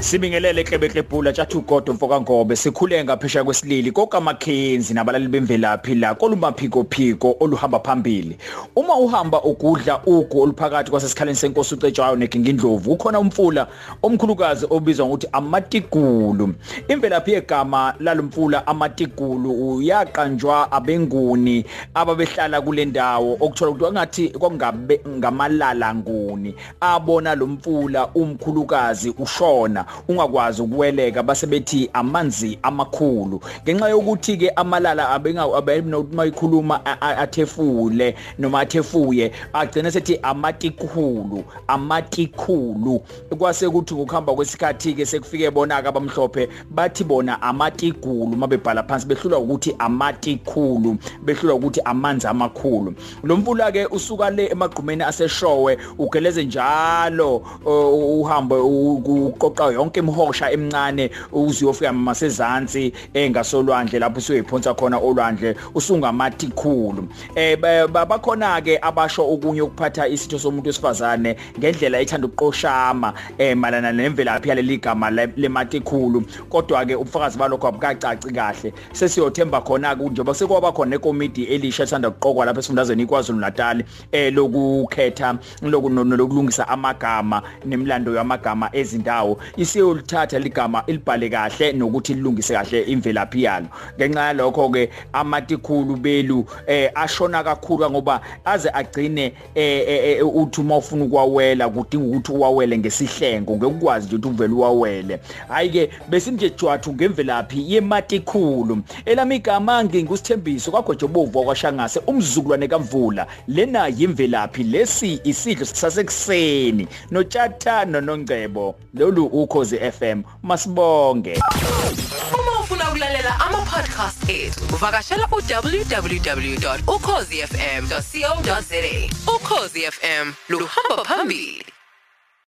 Sibingelele Klebeklebhula tjathu godo mfoka ngobe. Sikhule ngaphesha kwesilili. Konke amakhenzi nabalali bemvelaphi la kolumaphiko phiko oluhamba phambili. Uma uhamba ugudla ugu oluphakathi kwasesikhaleni senkosi ucetshwayo negingindlovu ukhona umfula omkhulukazi obizwa ngokuthi amatigulu imvelaphi yegama lalomfula amatigulu uyaqanjwa abenguni ababehlala kule ndawo okuthola ukuthi ngathi kwangabe ngamalala nguni. Abona lomfula umkhulukazi ushona. Ungakwazi ukuweleka base bethi amanzi amakhulu. Ngenxa yokuthi ke amalala abengayikhuluma athefule noma athefuye agcina sethi amatikhulu amatikhulu. Kwase ukuthi ngokuhamba kwesikhathi ke sekufike bonaka abamhlophe bathi bona amatigulu mabebhala phansi behlulwa ukuthi amatikhulu behlulwa ukuthi amanzi amakhulu. Lo mfula ke usuka le emagqumeni aseshowe ugeleze njalo uhambe uqoqa yonke imihosha emncane uziyofika masezantsi engasolwandle lapho usuyiphonsa khona olwandle usungamathikulu eh bakhona ke abasho okunye ukuphatha isitho somuntu wesifazane ngendlela ethanda ukuqoshama eh malana nemvelaphi yaleli gama lematikhulu kodwa ke ubufakazi balokho abukacaci kahle. Sesiyothemba khona ke njengoba sekwaba khona ekomiti elisha ethanda ukuqokwa lapha esifundazweni iKwaZulu Natal eh lokukhetha lokulungisa amagama nemlando yamagama ezindawo. Isiyolithatha ligama ilibhale kahle nokuthi lilungise kahle imvelaphi yalo. Ngenxa yalokho ke amatikhulu belu eh ashona kakhulu ngoba aze agcine eh uthi uma ufuna ukwawela kudinga ukuthi uwawele ngesihlengo ngekukwazi nje ukuthi uvele uwawele. Hayi ke besimje jwathu ngemvelaphi yematikhulu. Elami igama ngingusithembiso kwagojobovu kwashangase umzukulwane kamvula. Lena yimvelaphi lesi isidlo sasekuseni. Notshata nonongcebo lolu ukhozi FM masibonge. Uma ufuna ukulalela ama podcast ethu uvakashela uwww.ukhozifm.co.za Ukhozi FM luhamba phambili.